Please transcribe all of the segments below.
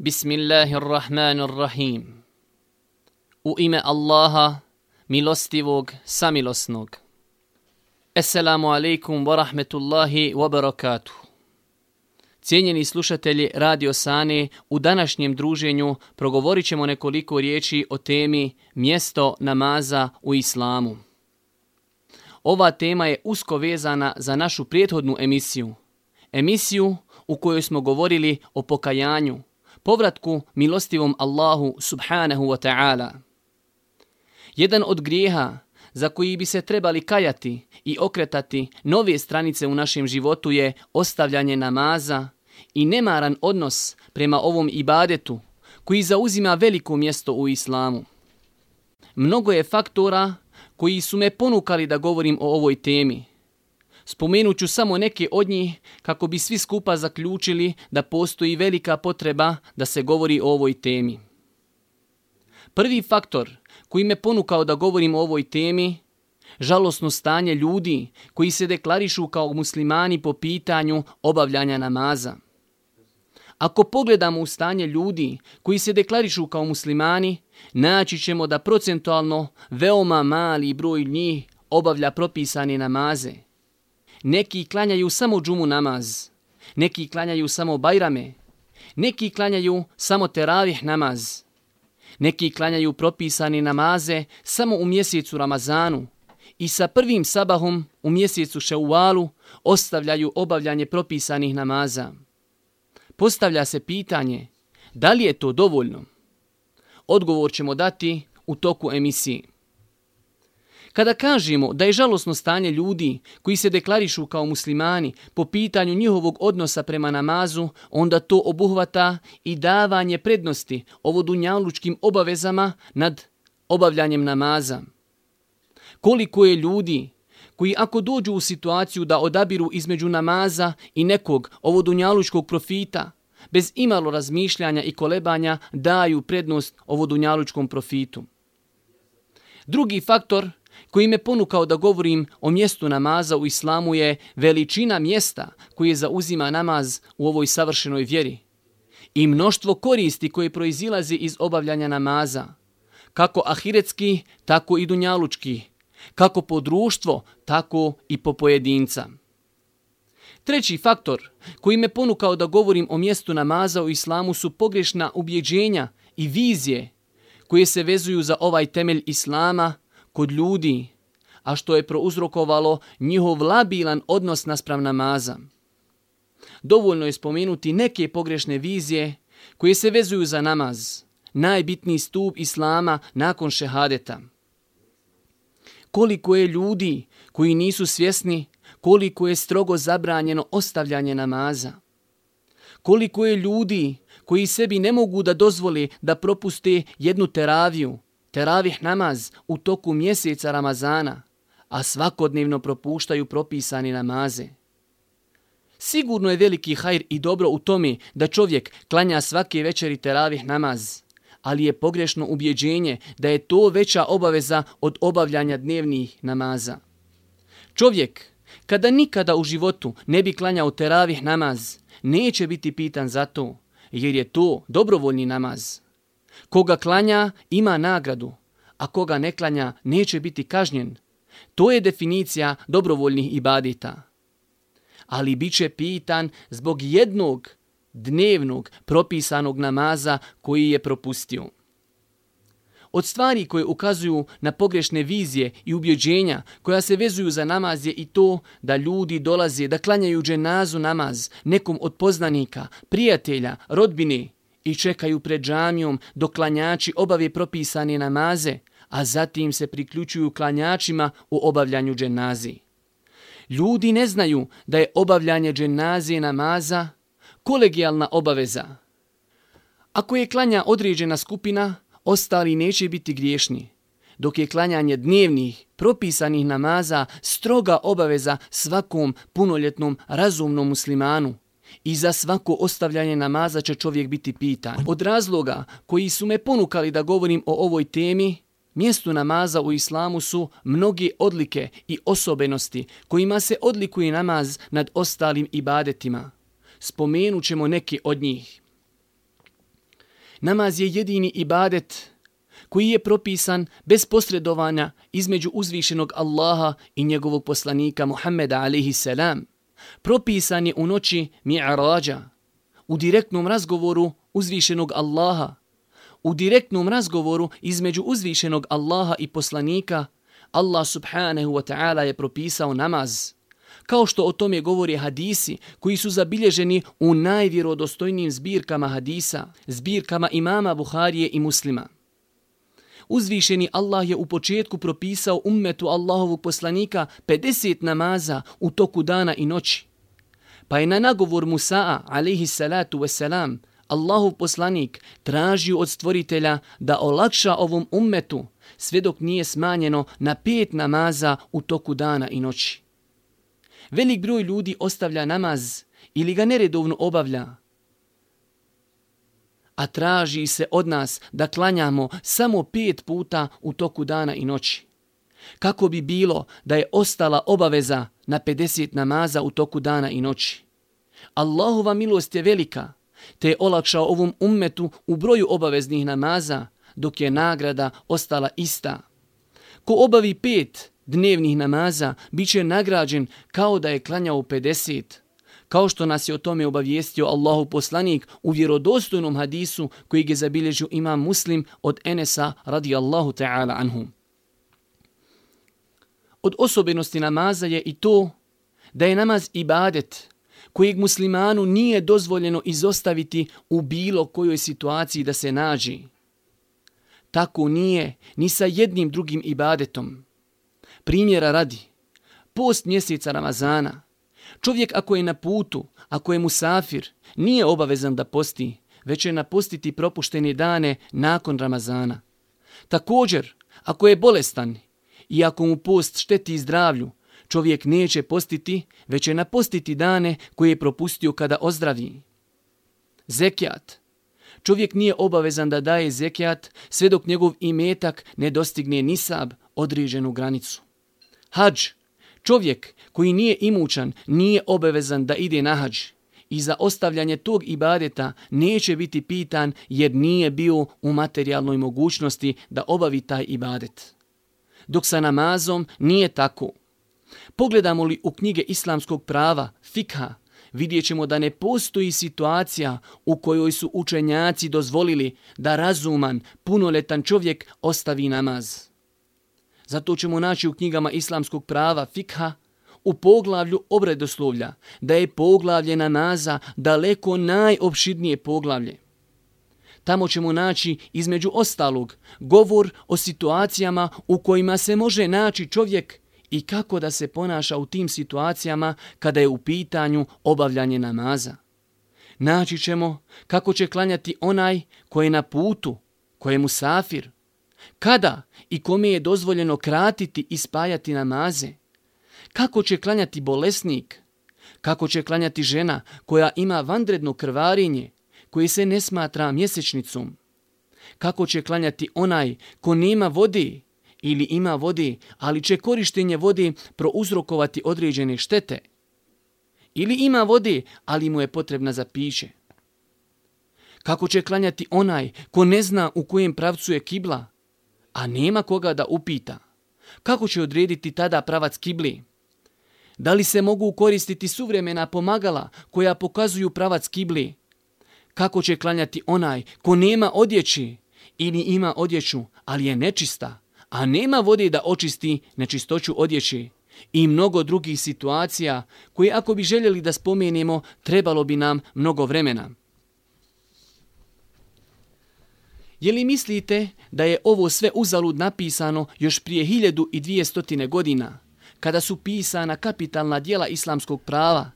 Bismillahirrahmanirrahim. U ime Allaha, milostivog, samilosnog. Assalamu alaikum wa rahmetullahi wa barakatuh. Cijenjeni slušatelji Radio Sane, u današnjem druženju progovorit ćemo nekoliko riječi o temi mjesto namaza u islamu. Ova tema je usko vezana za našu prijethodnu emisiju. Emisiju u kojoj smo govorili o pokajanju, povratku milostivom Allahu subhanahu wa ta'ala. Jedan od grijeha za koji bi se trebali kajati i okretati nove stranice u našem životu je ostavljanje namaza i nemaran odnos prema ovom ibadetu koji zauzima veliko mjesto u islamu. Mnogo je faktora koji su me ponukali da govorim o ovoj temi – Spomenuću samo neke od njih kako bi svi skupa zaključili da postoji velika potreba da se govori o ovoj temi. Prvi faktor koji me ponukao da govorim o ovoj temi, žalosno stanje ljudi koji se deklarišu kao muslimani po pitanju obavljanja namaza. Ako pogledamo u stanje ljudi koji se deklarišu kao muslimani, naći ćemo da procentualno veoma mali broj njih obavlja propisane namaze – Neki klanjaju samo džumu namaz, neki klanjaju samo bajrame, neki klanjaju samo teravih namaz, neki klanjaju propisani namaze samo u mjesecu Ramazanu i sa prvim sabahom u mjesecu Šeuvalu ostavljaju obavljanje propisanih namaza. Postavlja se pitanje, da li je to dovoljno? Odgovor ćemo dati u toku emisije. Kada kažemo da je žalosno stanje ljudi koji se deklarišu kao muslimani po pitanju njihovog odnosa prema namazu, onda to obuhvata i davanje prednosti ovodunjalučkim obavezama nad obavljanjem namaza. Koliko je ljudi koji ako dođu u situaciju da odabiru između namaza i nekog ovodunjalučkog profita, bez imalo razmišljanja i kolebanja daju prednost ovodunjalučkom profitu. Drugi faktor koji me ponukao da govorim o mjestu namaza u islamu je veličina mjesta koje zauzima namaz u ovoj savršenoj vjeri i mnoštvo koristi koje proizilazi iz obavljanja namaza, kako ahiretski, tako i dunjalučki, kako po društvo, tako i po pojedinca. Treći faktor koji me ponukao da govorim o mjestu namaza u islamu su pogrešna ubjeđenja i vizije koje se vezuju za ovaj temelj islama – kod ljudi, a što je prouzrokovalo njihov labilan odnos naspram namaza. Dovoljno je spomenuti neke pogrešne vizije koje se vezuju za namaz, najbitniji stup islama nakon šehadeta. Koliko je ljudi koji nisu svjesni koliko je strogo zabranjeno ostavljanje namaza. Koliko je ljudi koji sebi ne mogu da dozvoli da propuste jednu teraviju, teravih namaz u toku mjeseca Ramazana, a svakodnevno propuštaju propisani namaze. Sigurno je veliki hajr i dobro u tome da čovjek klanja svake večeri teravih namaz, ali je pogrešno ubjeđenje da je to veća obaveza od obavljanja dnevnih namaza. Čovjek, kada nikada u životu ne bi klanjao teravih namaz, neće biti pitan za to, jer je to dobrovoljni namaz. Koga klanja ima nagradu, a koga ne klanja neće biti kažnjen. To je definicija dobrovoljnih ibadita. Ali bit će pitan zbog jednog dnevnog propisanog namaza koji je propustio. Od stvari koje ukazuju na pogrešne vizije i ubjeđenja koja se vezuju za namaz je i to da ljudi dolaze da klanjaju dženazu namaz nekom od poznanika, prijatelja, rodbine, i čekaju pred džamijom dok klanjači obave propisane namaze, a zatim se priključuju klanjačima u obavljanju dženazi. Ljudi ne znaju da je obavljanje dženaze namaza kolegijalna obaveza. Ako je klanja određena skupina, ostali neće biti griješni, dok je klanjanje dnevnih, propisanih namaza stroga obaveza svakom punoljetnom razumnom muslimanu – I za svako ostavljanje namaza će čovjek biti pitan. Od razloga koji su me ponukali da govorim o ovoj temi, mjestu namaza u islamu su mnogi odlike i osobenosti kojima se odlikuje namaz nad ostalim ibadetima. Spomenut ćemo neki od njih. Namaz je jedini ibadet koji je propisan bez posredovanja između uzvišenog Allaha i njegovog poslanika Muhammeda alaihi salam. Propisan je u noći mi'arađa, u direktnom razgovoru uzvišenog Allaha, u direktnom razgovoru između uzvišenog Allaha i poslanika, Allah subhanahu wa ta'ala je propisao namaz. Kao što o tome govori hadisi koji su zabilježeni u najvjerodostojnijim zbirkama hadisa, zbirkama imama Buharije i muslima. Uzvišeni Allah je u početku propisao ummetu Allahovog poslanika 50 namaza u toku dana i noći. Pa je na nagovor Musa'a, alaihi salatu wasalam, Allahov poslanik tražio od stvoritelja da olakša ovom ummetu sve dok nije smanjeno na pet namaza u toku dana i noći. Velik broj ljudi ostavlja namaz ili ga neredovno obavlja, a traži se od nas da klanjamo samo pet puta u toku dana i noći. Kako bi bilo da je ostala obaveza na 50 namaza u toku dana i noći? Allahova milost je velika, te je olakšao ovom ummetu u broju obaveznih namaza, dok je nagrada ostala ista. Ko obavi pet dnevnih namaza, bit će nagrađen kao da je klanjao 50 kao što nas je o tome obavijestio Allahu poslanik u vjerodostojnom hadisu koji je zabilježio imam muslim od Enesa radijallahu ta'ala anhu. Od osobenosti namaza je i to da je namaz ibadet kojeg muslimanu nije dozvoljeno izostaviti u bilo kojoj situaciji da se nađi. Tako nije ni sa jednim drugim ibadetom. Primjera radi, post mjeseca Ramazana – Čovjek ako je na putu, ako je musafir, nije obavezan da posti, već je napustiti propuštene dane nakon Ramazana. Također, ako je bolestan i ako mu post šteti zdravlju, čovjek neće postiti, već je napostiti dane koje je propustio kada ozdravi. Zekijat. Čovjek nije obavezan da daje zekijat sve dok njegov imetak ne dostigne nisab određenu granicu. Hadž. Čovjek koji nije imućan nije obavezan da ide na hađ i za ostavljanje tog ibadeta neće biti pitan jer nije bio u materijalnoj mogućnosti da obavi taj ibadet. Dok sa namazom nije tako. Pogledamo li u knjige islamskog prava, fikha, vidjet ćemo da ne postoji situacija u kojoj su učenjaci dozvolili da razuman, punoletan čovjek ostavi namaz. Zato ćemo naći u knjigama islamskog prava fikha u poglavlju obredoslovlja da je poglavlje namaza daleko najopšidnije poglavlje. Tamo ćemo naći između ostalog govor o situacijama u kojima se može naći čovjek i kako da se ponaša u tim situacijama kada je u pitanju obavljanje namaza. Naći ćemo kako će klanjati onaj koji je na putu, koji je musafir, kada i kome je dozvoljeno kratiti i spajati namaze, kako će klanjati bolesnik, kako će klanjati žena koja ima vandredno krvarinje, koje se ne smatra mjesečnicom, kako će klanjati onaj ko nema vode ili ima vode, ali će korištenje vode prouzrokovati određene štete, ili ima vode, ali mu je potrebna za piće. Kako će klanjati onaj ko ne zna u kojem pravcu je kibla, a nema koga da upita. Kako će odrediti tada pravac kibli? Da li se mogu koristiti suvremena pomagala koja pokazuju pravac kibli? Kako će klanjati onaj ko nema odjeći ili ima odjeću, ali je nečista, a nema vode da očisti nečistoću odjeći? I mnogo drugih situacija koje ako bi željeli da spomenemo, trebalo bi nam mnogo vremena. Je li mislite da je ovo sve uzalud napisano još prije 1200 godina, kada su pisana kapitalna dijela islamskog prava?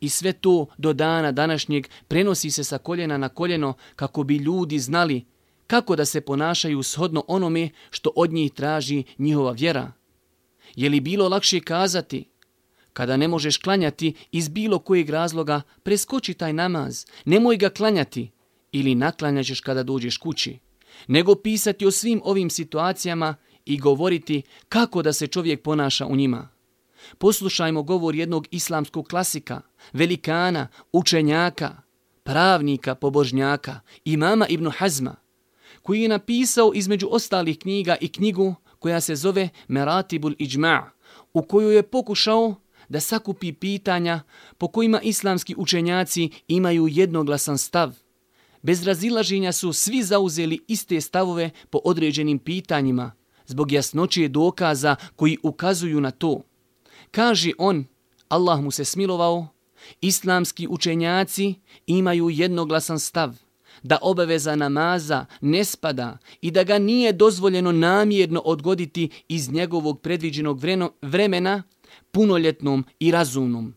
I sve to do dana današnjeg prenosi se sa koljena na koljeno kako bi ljudi znali kako da se ponašaju shodno onome što od njih traži njihova vjera. Je li bilo lakše kazati, kada ne možeš klanjati iz bilo kojeg razloga, preskoči taj namaz, nemoj ga klanjati, ili naklanjaćeš kada dođeš kući, nego pisati o svim ovim situacijama i govoriti kako da se čovjek ponaša u njima. Poslušajmo govor jednog islamskog klasika, velikana, učenjaka, pravnika, pobožnjaka, imama Ibn Hazma, koji je napisao između ostalih knjiga i knjigu koja se zove Meratibul Ijma' u kojoj je pokušao da sakupi pitanja po kojima islamski učenjaci imaju jednoglasan stav. Bez razilaženja su svi zauzeli iste stavove po određenim pitanjima, zbog jasnoće dokaza koji ukazuju na to. Kaže on, Allah mu se smilovao, islamski učenjaci imaju jednoglasan stav da obaveza namaza ne spada i da ga nije dozvoljeno namjerno odgoditi iz njegovog predviđenog vremena punoljetnom i razumnom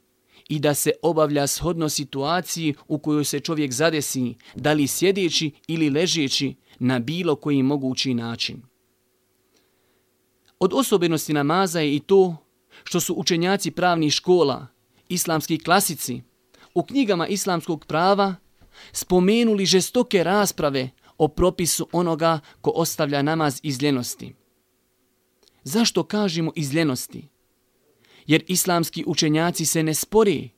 i da se obavlja shodno situaciji u kojoj se čovjek zadesi, da li sjedeći ili ležeći na bilo koji mogući način. Od osobenosti namaza je i to što su učenjaci pravnih škola, islamski klasici, u knjigama islamskog prava spomenuli žestoke rasprave o propisu onoga ko ostavlja namaz iz ljenosti. Zašto kažemo iz ljenosti? Jer islamski učenjaci se ne spori.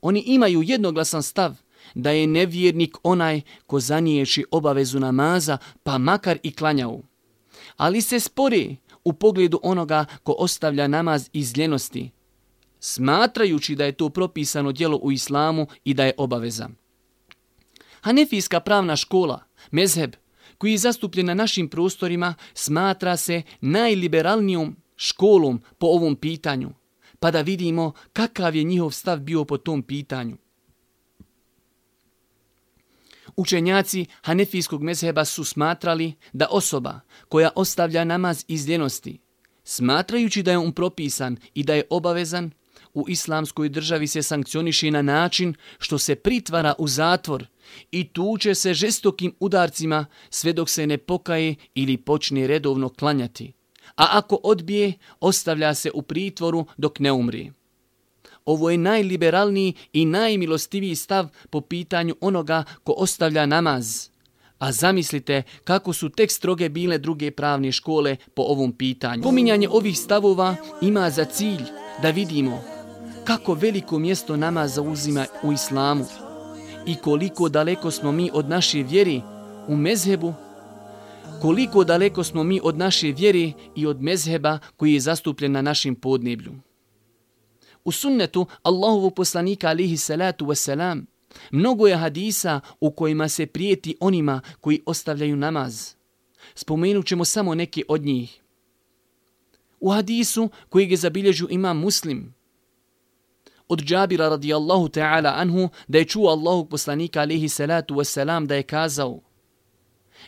Oni imaju jednoglasan stav da je nevjernik onaj ko zaniječi obavezu namaza pa makar i klanjao. Ali se spori u pogledu onoga ko ostavlja namaz iz ljenosti, smatrajući da je to propisano djelo u islamu i da je obaveza. Hanefijska pravna škola, mezheb, koji je zastupljen na našim prostorima, smatra se najliberalnijom školom po ovom pitanju, pa da vidimo kakav je njihov stav bio po tom pitanju. Učenjaci Hanefijskog mezheba su smatrali da osoba koja ostavlja namaz iz ljenosti, smatrajući da je on propisan i da je obavezan, u islamskoj državi se sankcioniše na način što se pritvara u zatvor i tuče se žestokim udarcima sve dok se ne pokaje ili počne redovno klanjati. A ako odbije, ostavlja se u pritvoru dok ne umri. Ovo je najliberalniji i najmilostiviji stav po pitanju onoga ko ostavlja namaz. A zamislite kako su tek stroge bile druge pravne škole po ovom pitanju. Pominjanje ovih stavova ima za cilj da vidimo kako veliko mjesto nama zauzima u islamu i koliko daleko smo mi od naše vjeri u mezhebu, koliko daleko smo mi od naše vjere i od mezheba koji je zastupljen na našim podneblju. U sunnetu Allahovu poslanika alihi salatu wasalam mnogo je hadisa u kojima se prijeti onima koji ostavljaju namaz. Spomenut ćemo samo neke od njih. U hadisu koji je zabilježu ima muslim, od Džabira radijallahu ta'ala anhu da je čuo Allahog poslanika alihi salatu wasalam da je kazao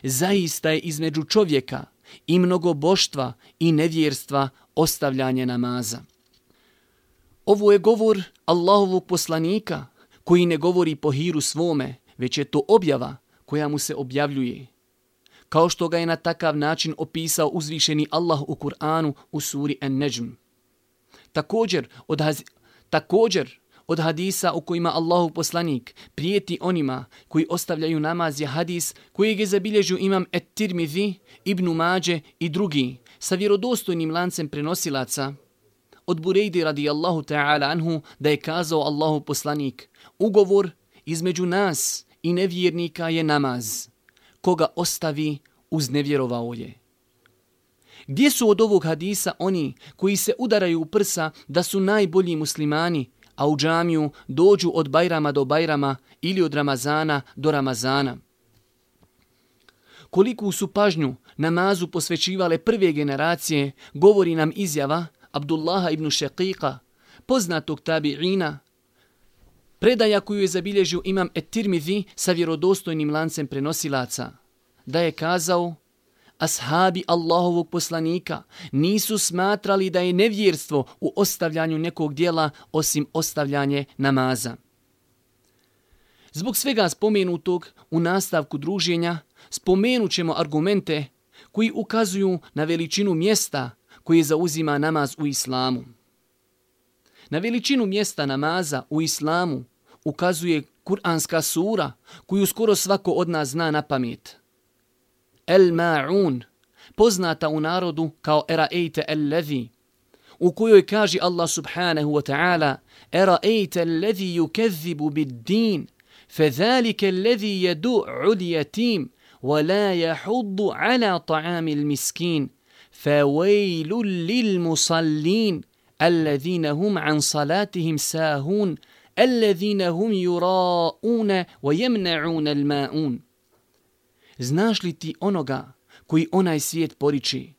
Zaista je između čovjeka i mnogoboštva i nevjerstva ostavljanje namaza. Ovo je govor Allahovog poslanika koji ne govori po hiru svome, već je to objava koja mu se objavljuje. Kao što ga je na takav način opisao uzvišeni Allah u Kur'anu u suri An-Najm. Također, od, Također, od hadisa u kojima Allahu poslanik prijeti onima koji ostavljaju namaz je hadis koji je zabilježio imam Et-Tirmidhi, Ibn Mađe i drugi sa vjerodostojnim lancem prenosilaca. Od Burejdi radijallahu ta'ala anhu da je kazao Allahu poslanik ugovor između nas i nevjernika je namaz. Koga ostavi, uznevjerovao je. Gdje su od ovog hadisa oni koji se udaraju u prsa da su najbolji muslimani, a u džamiju dođu od Bajrama do Bajrama ili od Ramazana do Ramazana? Koliko su pažnju namazu posvećivale prve generacije, govori nam izjava Abdullaha ibn Šeqiqa, poznatog tabi'ina, predaja koju je zabilježio imam Et-Tirmidhi sa vjerodostojnim lancem prenosilaca, da je kazao ashabi Allahovog poslanika nisu smatrali da je nevjerstvo u ostavljanju nekog dijela osim ostavljanje namaza. Zbog svega spomenutog u nastavku druženja spomenut ćemo argumente koji ukazuju na veličinu mjesta koje zauzima namaz u islamu. Na veličinu mjesta namaza u islamu ukazuje kuranska sura koju skoro svako od nas zna na pamet – Ma'un, poznata u narodu kao Era Ejte El Levi, u kojoj kaže Allah subhanahu wa ta'ala Era Ejte El Levi yukezibu bid din, فَذَلِكَ الَّذِي يَدُعُ الْيَتِيمِ وَلَا يَحُضُّ عَلَى طَعَامِ الْمِسْكِينِ فَوَيْلٌ لِلْمُصَلِّينَ الَّذِينَ هُمْ عَنْ صَلَاتِهِمْ سَاهُونَ الَّذِينَ هُمْ يُرَاءُونَ وَيَمْنَعُونَ الْمَاءُونَ Znaš li ti onoga koji onaj svijet poriči?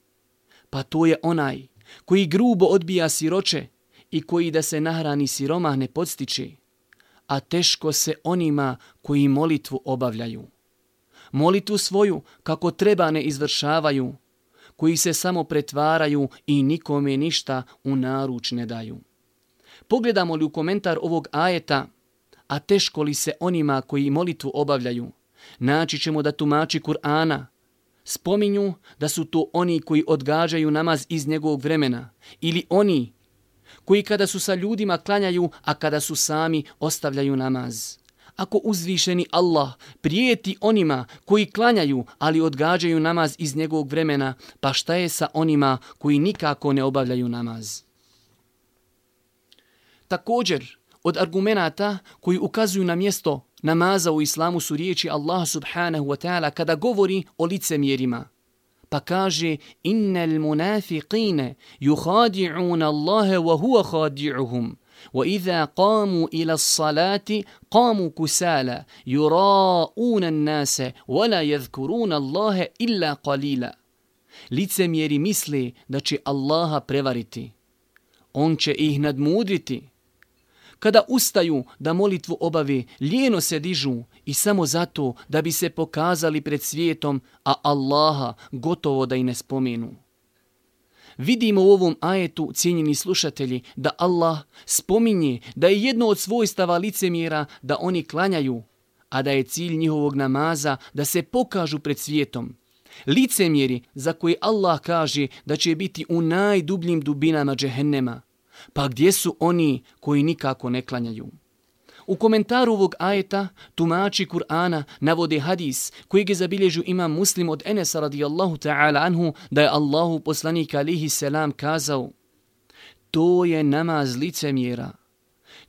Pa to je onaj koji grubo odbija siroče i koji da se nahrani siromah ne podstiče, a teško se onima koji molitvu obavljaju. Molitvu svoju kako treba ne izvršavaju, koji se samo pretvaraju i nikome ništa u naruč ne daju. Pogledamo li u komentar ovog ajeta, a teško li se onima koji molitvu obavljaju, naći ćemo da tumači Kur'ana, spominju da su to oni koji odgađaju namaz iz njegovog vremena ili oni koji kada su sa ljudima klanjaju, a kada su sami ostavljaju namaz. Ako uzvišeni Allah prijeti onima koji klanjaju, ali odgađaju namaz iz njegovog vremena, pa šta je sa onima koji nikako ne obavljaju namaz? Također, od argumenata koji ukazuju na mjesto namaza u islamu su riječi Allah subhanahu wa ta'ala kada govori o licemjerima. Pa kaže, innal munafiqine yuhadi'una Allahe wa huwa khadi'uhum. وإذا قاموا إلى الصلاة قاموا كسالى يراءون الناس ولا يذكرون الله إلا قليلا Licemjeri misle da će Allaha prevariti. On će ih nadmudriti. Kada ustaju da molitvu obave, lijeno se dižu i samo zato da bi se pokazali pred svijetom, a Allaha gotovo da i ne spomenu. Vidimo u ovom ajetu, cijenjeni slušatelji, da Allah spominje da je jedno od svojstava licemjera da oni klanjaju, a da je cilj njihovog namaza da se pokažu pred svijetom. Licemjeri za koje Allah kaže da će biti u najdubljim dubinama džehennema, pa gdje su oni koji nikako ne klanjaju? U komentaru ovog ajeta tumači Kur'ana navode hadis koji je zabilježio imam muslim od Enesa radijallahu ta'ala anhu da je Allahu poslanik alihi selam kazao to je namaz licemjera,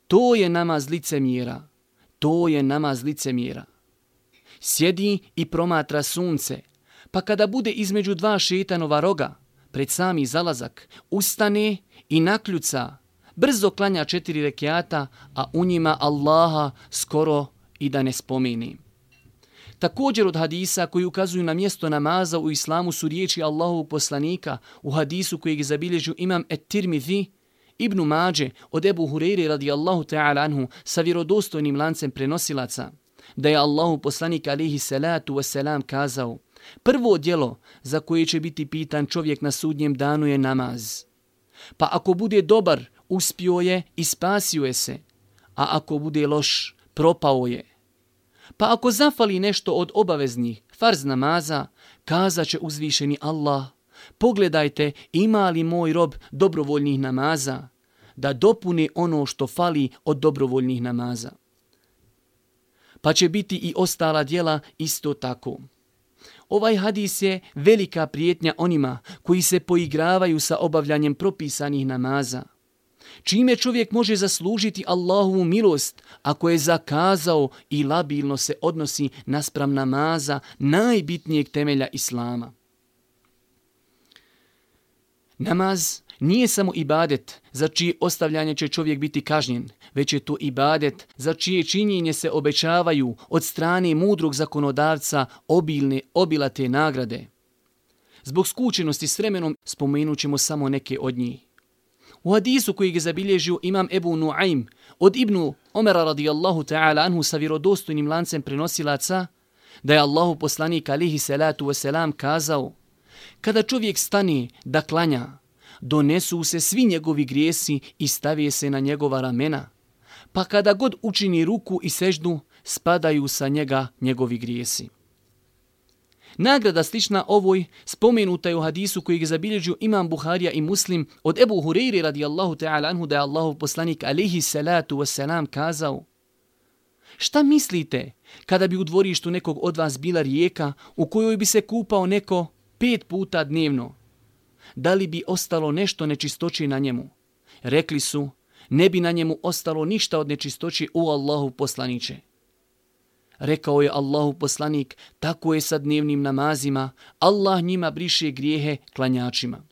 to je namaz licemjera, to je namaz licemjera. Sjedi i promatra sunce, pa kada bude između dva šetanova roga, pred sami zalazak, ustane i nakljuca, brzo klanja četiri rekiata, a u njima Allaha skoro i da ne spomeni. Također od hadisa koji ukazuju na mjesto namaza u islamu su riječi Allahovog poslanika u hadisu kojeg je zabilježio imam Et-Tirmidhi, Ibn Mađe od Ebu Hureyre radijallahu ta'ala anhu sa vjerodostojnim lancem prenosilaca, da je Allahu poslanik alihi salatu wasalam kazao Prvo djelo za koje će biti pitan čovjek na sudnjem danu je namaz. Pa ako bude dobar, uspio je i spasio je se, a ako bude loš, propao je. Pa ako zafali nešto od obaveznih farz namaza, kazat će uzvišeni Allah, pogledajte ima li moj rob dobrovoljnih namaza, da dopune ono što fali od dobrovoljnih namaza. Pa će biti i ostala dijela isto tako. Ovaj hadis je velika prijetnja onima koji se poigravaju sa obavljanjem propisanih namaza. Čime čovjek može zaslužiti Allahovu milost ako je zakazao i labilno se odnosi naspram namaza najbitnijeg temelja Islama? Namaz nije samo ibadet za čije ostavljanje će čovjek biti kažnjen, već je to ibadet za čije činjenje se obećavaju od strane mudrog zakonodavca obilne, obilate nagrade. Zbog skučenosti s vremenom spomenut samo neke od njih. U hadisu koji je zabilježio imam Ebu Nuaym od Ibnu Omera radijallahu ta'ala anhu sa vjerodostojnim lancem prenosilaca, da je Allahu poslanik alihi salatu wasalam kazao, kada čovjek stani da klanja, donesu se svi njegovi grijesi i stavije se na njegova ramena, pa kada god učini ruku i seždu, spadaju sa njega njegovi grijesi. Nagrada slična ovoj spomenuta je u hadisu koji je zabilježio imam Buharija i Muslim od Ebu Hureyri radijallahu ta'ala anhu da je Allahov poslanik alihi salatu wasalam kazao Šta mislite kada bi u dvorištu nekog od vas bila rijeka u kojoj bi se kupao neko pet puta dnevno? Da li bi ostalo nešto nečistoći na njemu? Rekli su, ne bi na njemu ostalo ništa od nečistoći u Allahu poslaniće. Rekao je Allahu poslanik, tako je sa dnevnim namazima, Allah njima briše grijehe klanjačima.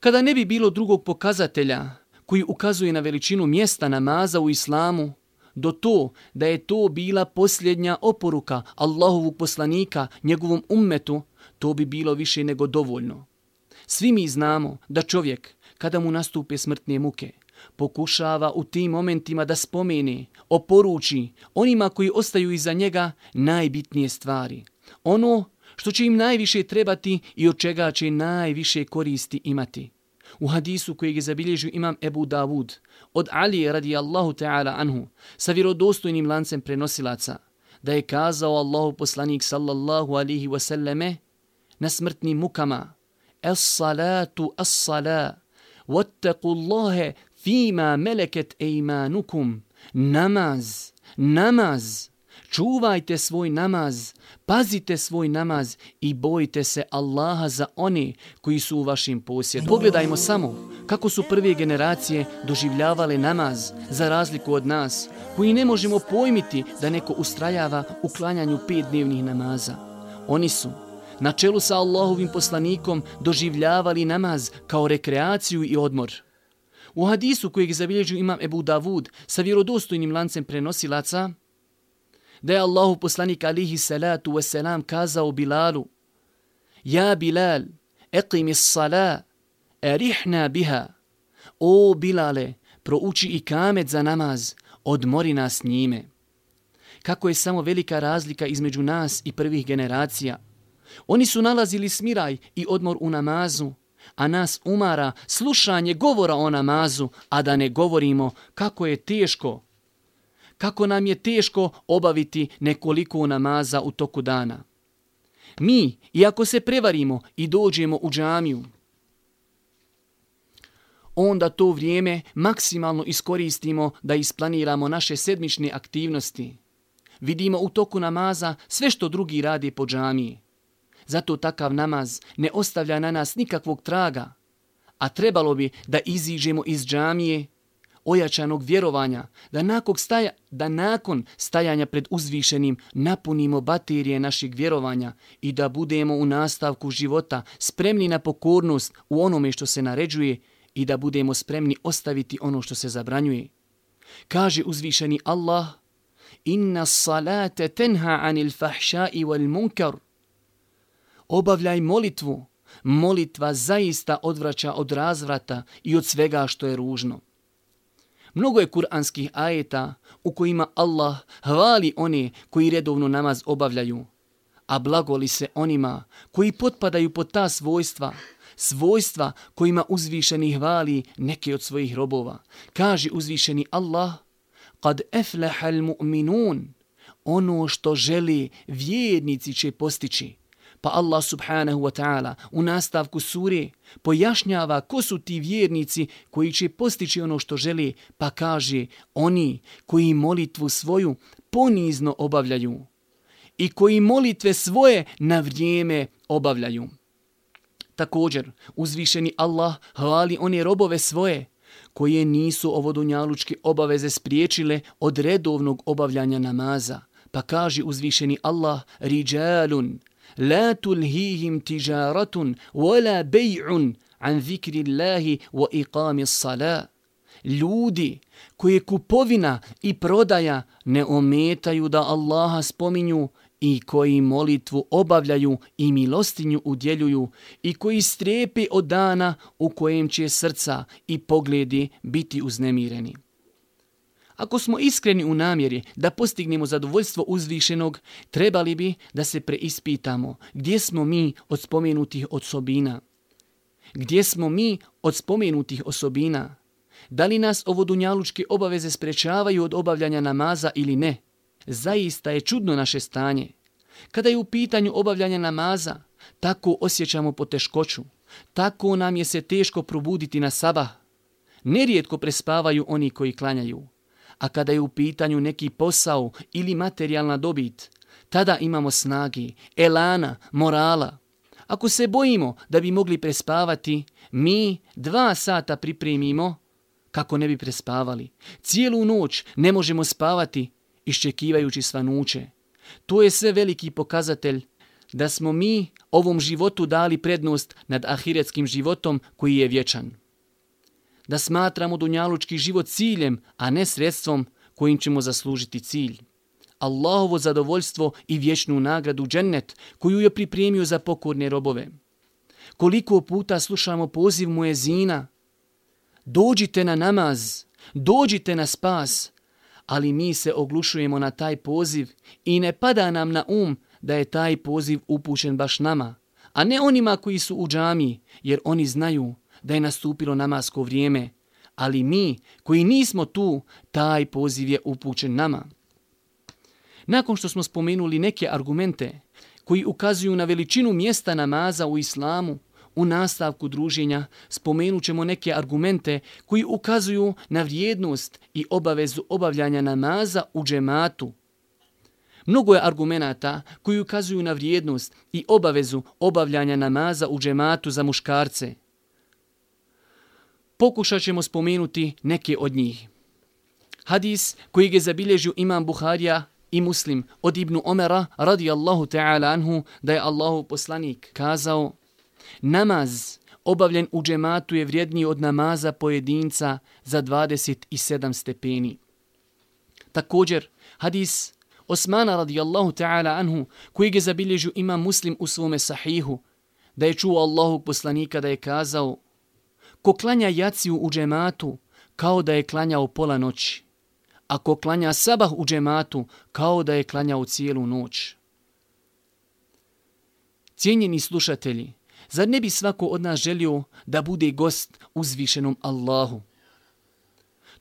Kada ne bi bilo drugog pokazatelja koji ukazuje na veličinu mjesta namaza u islamu, do to da je to bila posljednja oporuka Allahovog poslanika njegovom ummetu, to bi bilo više nego dovoljno. Svi mi znamo da čovjek, kada mu nastupe smrtne muke, pokušava u tim momentima da spomeni, oporuči onima koji ostaju iza njega najbitnije stvari. Ono što će im najviše trebati i od čega će najviše koristi imati. U hadisu koji je zabilježio imam Ebu Davud od Ali radijallahu ta'ala anhu sa vjerodostojnim lancem prenosilaca da je kazao Allahu poslanik sallallahu alihi wasallame na smrtnim mukama Es salatu as sala wattaku Allahe fima meleket eimanukum. namaz, namaz Čuvajte svoj namaz, pazite svoj namaz i bojte se Allaha za one koji su u vašim posjedu. Pogledajmo samo kako su prve generacije doživljavale namaz za razliku od nas, koji ne možemo pojmiti da neko ustrajava u klanjanju pet dnevnih namaza. Oni su na čelu sa Allahovim poslanikom doživljavali namaz kao rekreaciju i odmor. U hadisu kojeg zabilježu imam Ebu Davud sa vjerodostojnim lancem prenosilaca, da je Allahu poslanik alihi salatu wasalam kazao Bilalu Ja Bilal, eqimi s-sala, erihna biha. O Bilale, prouči i kamet za namaz, odmori nas njime. Kako je samo velika razlika između nas i prvih generacija. Oni su nalazili smiraj i odmor u namazu, a nas umara slušanje govora o namazu, a da ne govorimo kako je teško kako nam je teško obaviti nekoliko namaza u toku dana. Mi, iako se prevarimo i dođemo u džamiju, onda to vrijeme maksimalno iskoristimo da isplaniramo naše sedmične aktivnosti. Vidimo u toku namaza sve što drugi radi po džamiji. Zato takav namaz ne ostavlja na nas nikakvog traga, a trebalo bi da iziđemo iz džamije ojačanog vjerovanja, da nakon, staja, da nakon stajanja pred uzvišenim napunimo baterije našeg vjerovanja i da budemo u nastavku života spremni na pokornost u onome što se naređuje i da budemo spremni ostaviti ono što se zabranjuje. Kaže uzvišeni Allah, Inna salate tenha anil fahšai wal munkar. Obavljaj molitvu. Molitva zaista odvraća od razvrata i od svega što je ružno. Mnogo je kuranskih ajeta u kojima Allah hvali one koji redovno namaz obavljaju, a blagoli se onima koji potpadaju pod ta svojstva, svojstva kojima uzvišeni hvali neke od svojih robova. Kaže uzvišeni Allah, kad eflehal mu'minun, ono što želi vjernici će postići. Pa Allah subhanahu wa ta'ala u nastavku sure pojašnjava ko su ti vjernici koji će postići ono što žele, pa kaže oni koji molitvu svoju ponizno obavljaju i koji molitve svoje na vrijeme obavljaju. Također, uzvišeni Allah hvali one robove svoje koje nisu ovodunjalučke obaveze spriječile od redovnog obavljanja namaza. Pa kaže uzvišeni Allah, riđalun, لا تلهيهم تجارة ولا بيع عن ذكر الله وإقام الصلاة ljudi koje kupovina i prodaja ne ometaju da Allaha spominju i koji molitvu obavljaju i milostinju udjeljuju i koji strepe od dana u kojem će srca i pogledi biti uznemireni. Ako smo iskreni u namjeri da postignemo zadovoljstvo uzvišenog, trebali bi da se preispitamo gdje smo mi od spomenutih osobina. Gdje smo mi od spomenutih osobina? Da li nas ovo dunjalučke obaveze sprečavaju od obavljanja namaza ili ne? Zaista je čudno naše stanje. Kada je u pitanju obavljanja namaza, tako osjećamo poteškoću. Tako nam je se teško probuditi na sabah. Nerijetko prespavaju oni koji klanjaju a kada je u pitanju neki posao ili materijalna dobit, tada imamo snagi, elana, morala. Ako se bojimo da bi mogli prespavati, mi dva sata pripremimo kako ne bi prespavali. Cijelu noć ne možemo spavati iščekivajući svanuće. To je sve veliki pokazatelj da smo mi ovom životu dali prednost nad ahiretskim životom koji je vječan. Da smatramo dunjalučki život ciljem, a ne sredstvom kojim ćemo zaslužiti cilj. Allahovo zadovoljstvo i vječnu nagradu džennet koju je pripremio za pokorne robove. Koliko puta slušamo poziv muezina, dođite na namaz, dođite na spas, ali mi se oglušujemo na taj poziv i ne pada nam na um da je taj poziv upućen baš nama, a ne onima koji su u džami, jer oni znaju da je nastupilo namasko vrijeme, ali mi koji nismo tu, taj poziv je upućen nama. Nakon što smo spomenuli neke argumente koji ukazuju na veličinu mjesta namaza u islamu, u nastavku druženja spomenut ćemo neke argumente koji ukazuju na vrijednost i obavezu obavljanja namaza u džematu. Mnogo je argumenata koji ukazuju na vrijednost i obavezu obavljanja namaza u džematu za muškarce. Pokušat ćemo spomenuti neke od njih. Hadis koji je zabilježio imam Buharija i muslim od Ibnu Omera radijallahu ta'ala anhu da je Allahu poslanik kazao Namaz obavljen u džematu je vrijedniji od namaza pojedinca za 27 stepeni. Također, hadis Osmana radijallahu ta'ala anhu, koji je zabilježio ima muslim u svome sahihu, da je čuo Allahu poslanika da je kazao Ko klanja jaciju u džematu, kao da je klanjao pola noći. A ko klanja sabah u džematu, kao da je klanjao cijelu noć. Cijenjeni slušatelji, Zar ne bi svako od nas želio da bude gost uzvišenom Allahu?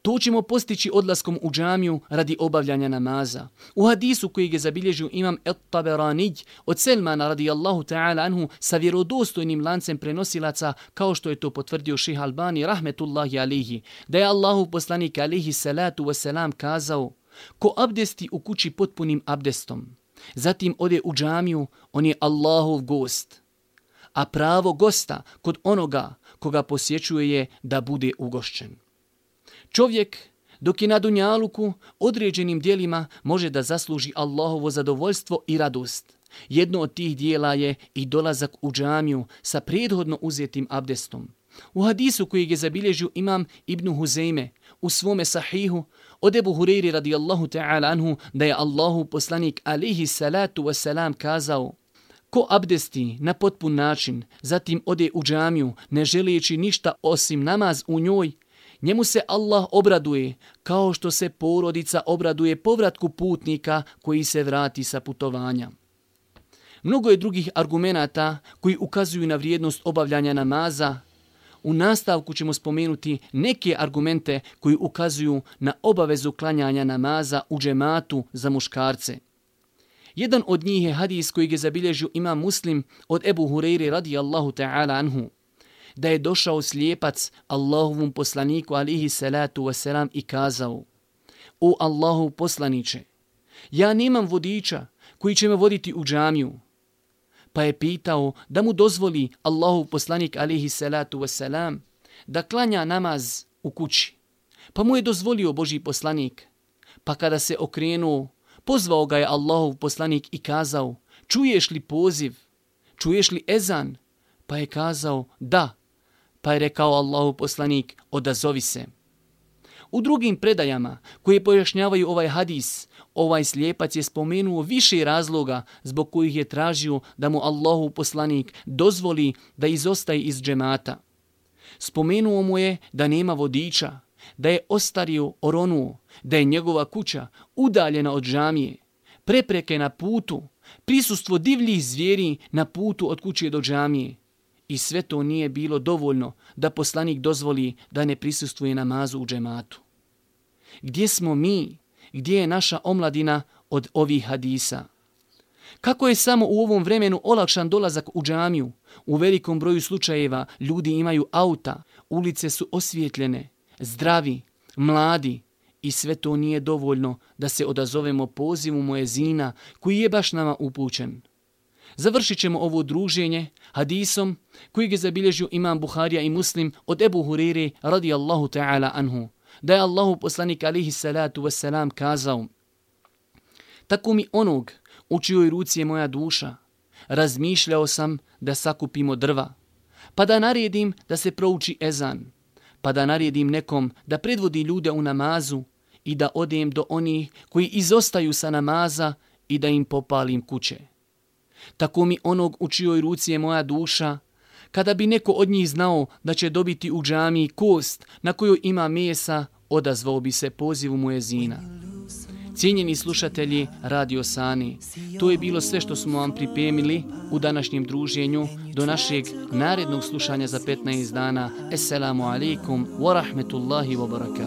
To ćemo postići odlaskom u džamiju radi obavljanja namaza. U hadisu koji je zabilježio imam Et Taberanij od Selmana radijallahu ta'ala anhu sa vjerodostojnim lancem prenosilaca kao što je to potvrdio ših Albani rahmetullahi alihi, da je Allahu poslanik alihi salatu wasalam kazao ko abdesti u kući potpunim abdestom, zatim ode u džamiju, on je Allahov gost a pravo gosta kod onoga koga posjećuje je da bude ugošćen. Čovjek, dok je na Dunjaluku, određenim dijelima može da zasluži Allahovo zadovoljstvo i radost. Jedno od tih dijela je i dolazak u džamiju sa prethodno uzetim abdestom. U hadisu koji je zabilježio imam Ibnu Huzeyme u svome sahihu od Ebu Hureyri radijallahu ta'ala anhu da je Allahu poslanik alihi salatu wasalam kazao Ko abdesti na potpun način, zatim ode u džamiju, ne želijeći ništa osim namaz u njoj, njemu se Allah obraduje kao što se porodica obraduje povratku putnika koji se vrati sa putovanja. Mnogo je drugih argumenata koji ukazuju na vrijednost obavljanja namaza. U nastavku ćemo spomenuti neke argumente koji ukazuju na obavezu klanjanja namaza u džematu za muškarce. Jedan od njih je hadis koji je zabilježio ima muslim od Ebu Hureyri radijallahu ta'ala anhu. Da je došao slijepac Allahovom poslaniku alihi salatu wasalam i kazao O Allahov poslaniće, ja nemam vodiča koji će me voditi u džamiju. Pa je pitao da mu dozvoli Allahov poslanik alihi salatu wasalam da klanja namaz u kući. Pa mu je dozvolio Boži poslanik. Pa kada se okrenuo Pozvao ga je Allahov poslanik i kazao, čuješ li poziv, čuješ li ezan? Pa je kazao, da. Pa je rekao Allahu poslanik, odazovi se. U drugim predajama koje pojašnjavaju ovaj hadis, ovaj slijepac je spomenuo više razloga zbog kojih je tražio da mu Allahov poslanik dozvoli da izostaje iz džemata. Spomenuo mu je da nema vodiča, da je ostario oronuo, da je njegova kuća udaljena od džamije, prepreke na putu, prisustvo divljih zvijeri na putu od kuće do džamije. I sve to nije bilo dovoljno da poslanik dozvoli da ne prisustuje namazu u džematu. Gdje smo mi? Gdje je naša omladina od ovih hadisa? Kako je samo u ovom vremenu olakšan dolazak u džamiju? U velikom broju slučajeva ljudi imaju auta, ulice su osvjetljene, zdravi, mladi i sve to nije dovoljno da se odazovemo pozivu Moezina koji je baš nama upućen. Završit ćemo ovo druženje hadisom koji je zabilježio imam Buharija i Muslim od Ebu Huriri radijallahu ta'ala anhu. Da je Allahu poslanik alihi salatu wasalam kazao Tako mi onog u čijoj ruci je moja duša. Razmišljao sam da sakupimo drva, pa da naredim da se prouči ezan, pa da naredim nekom da predvodi ljude u namazu i da odem do onih koji izostaju sa namaza i da im popalim kuće. Tako mi onog u čijoj ruci je moja duša, kada bi neko od njih znao da će dobiti u džami kost na koju ima mesa, odazvao bi se pozivu muezina. Cijenjeni slušatelji Radio Sani, to je bilo sve što smo vam pripremili u današnjem druženju do našeg narednog slušanja za 15 dana. Assalamu alaikum wa rahmetullahi wa barakatuh.